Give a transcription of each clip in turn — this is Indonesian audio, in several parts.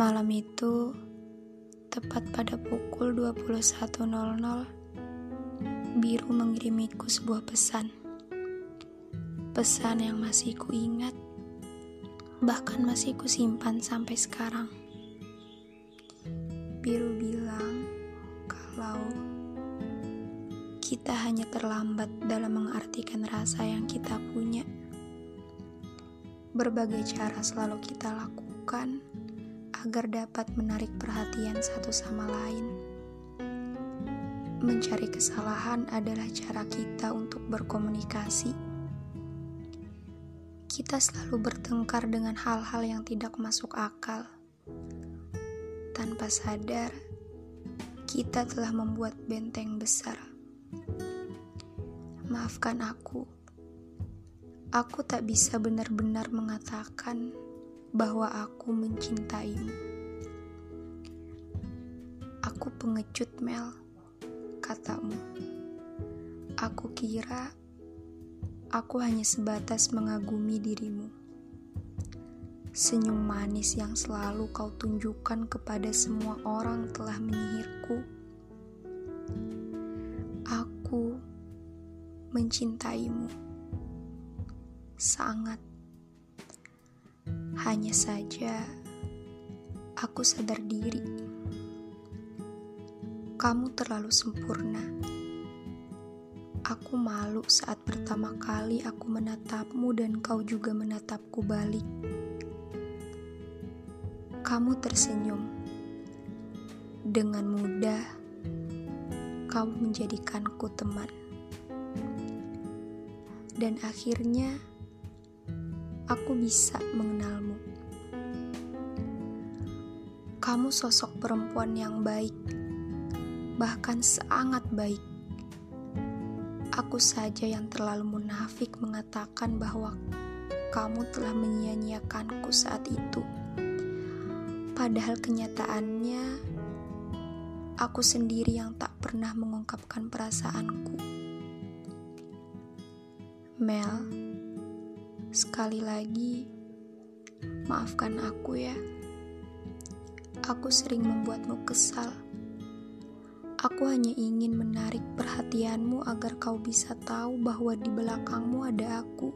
Malam itu, tepat pada pukul 21.00, Biru mengirimiku sebuah pesan. Pesan yang masih kuingat, bahkan masih kusimpan sampai sekarang. Biru bilang kalau kita hanya terlambat dalam mengartikan rasa yang kita punya. Berbagai cara selalu kita lakukan agar dapat menarik perhatian satu sama lain. Mencari kesalahan adalah cara kita untuk berkomunikasi. Kita selalu bertengkar dengan hal-hal yang tidak masuk akal. Tanpa sadar, kita telah membuat benteng besar. Maafkan aku. Aku tak bisa benar-benar mengatakan bahwa aku mencintaimu. Aku pengecut, Mel, katamu. Aku kira aku hanya sebatas mengagumi dirimu. Senyum manis yang selalu kau tunjukkan kepada semua orang telah menyihirku. Aku mencintaimu sangat. Hanya saja, aku sadar diri. Kamu terlalu sempurna. Aku malu saat pertama kali aku menatapmu dan kau juga menatapku balik. Kamu tersenyum. Dengan mudah, kamu menjadikanku teman. Dan akhirnya, aku bisa mengenalmu. Kamu sosok perempuan yang baik, bahkan sangat baik. Aku saja yang terlalu munafik mengatakan bahwa kamu telah menyia-nyiakanku saat itu. Padahal kenyataannya, aku sendiri yang tak pernah mengungkapkan perasaanku. Mel, Sekali lagi, maafkan aku ya. Aku sering membuatmu kesal. Aku hanya ingin menarik perhatianmu agar kau bisa tahu bahwa di belakangmu ada aku.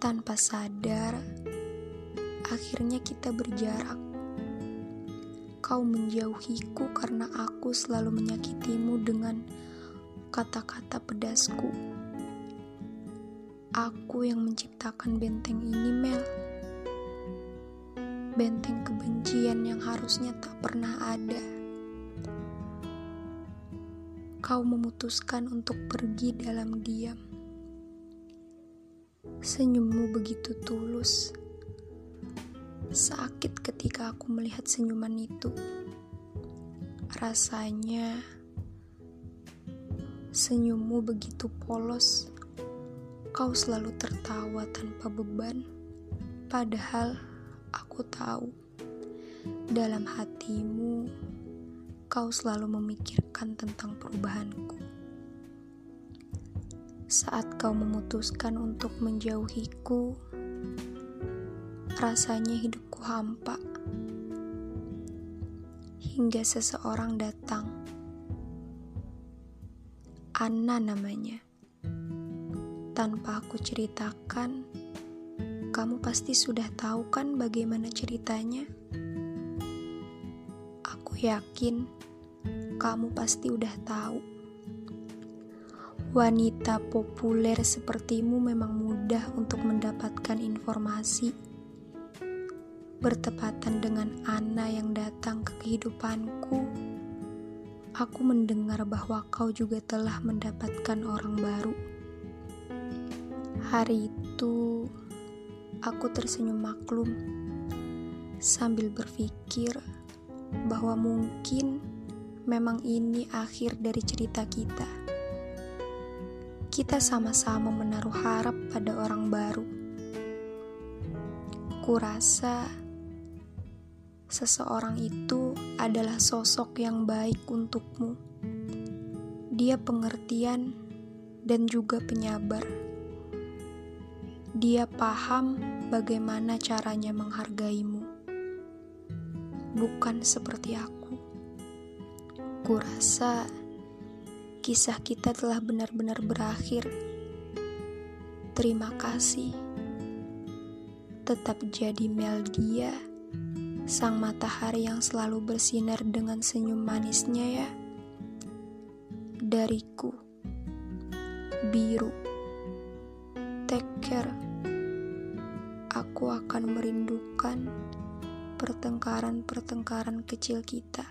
Tanpa sadar, akhirnya kita berjarak. Kau menjauhiku karena aku selalu menyakitimu dengan kata-kata pedasku. Aku yang menciptakan benteng ini, Mel. Benteng kebencian yang harusnya tak pernah ada. Kau memutuskan untuk pergi dalam diam. Senyummu begitu tulus. Sakit ketika aku melihat senyuman itu. Rasanya senyummu begitu polos Kau selalu tertawa tanpa beban, padahal aku tahu dalam hatimu kau selalu memikirkan tentang perubahanku. Saat kau memutuskan untuk menjauhiku, rasanya hidupku hampa. Hingga seseorang datang. Anna namanya tanpa aku ceritakan, kamu pasti sudah tahu kan bagaimana ceritanya? Aku yakin kamu pasti udah tahu. Wanita populer sepertimu memang mudah untuk mendapatkan informasi. Bertepatan dengan Ana yang datang ke kehidupanku, aku mendengar bahwa kau juga telah mendapatkan orang baru. Hari itu, aku tersenyum maklum sambil berpikir bahwa mungkin memang ini akhir dari cerita kita. Kita sama-sama menaruh harap pada orang baru. Kurasa seseorang itu adalah sosok yang baik untukmu. Dia pengertian dan juga penyabar. Dia paham bagaimana caranya menghargaimu. bukan seperti aku. Kurasa kisah kita telah benar-benar berakhir. Terima kasih. Tetap jadi Meldia, sang matahari yang selalu bersinar dengan senyum manisnya ya. Dariku, biru. Take care. Aku akan merindukan pertengkaran-pertengkaran kecil kita.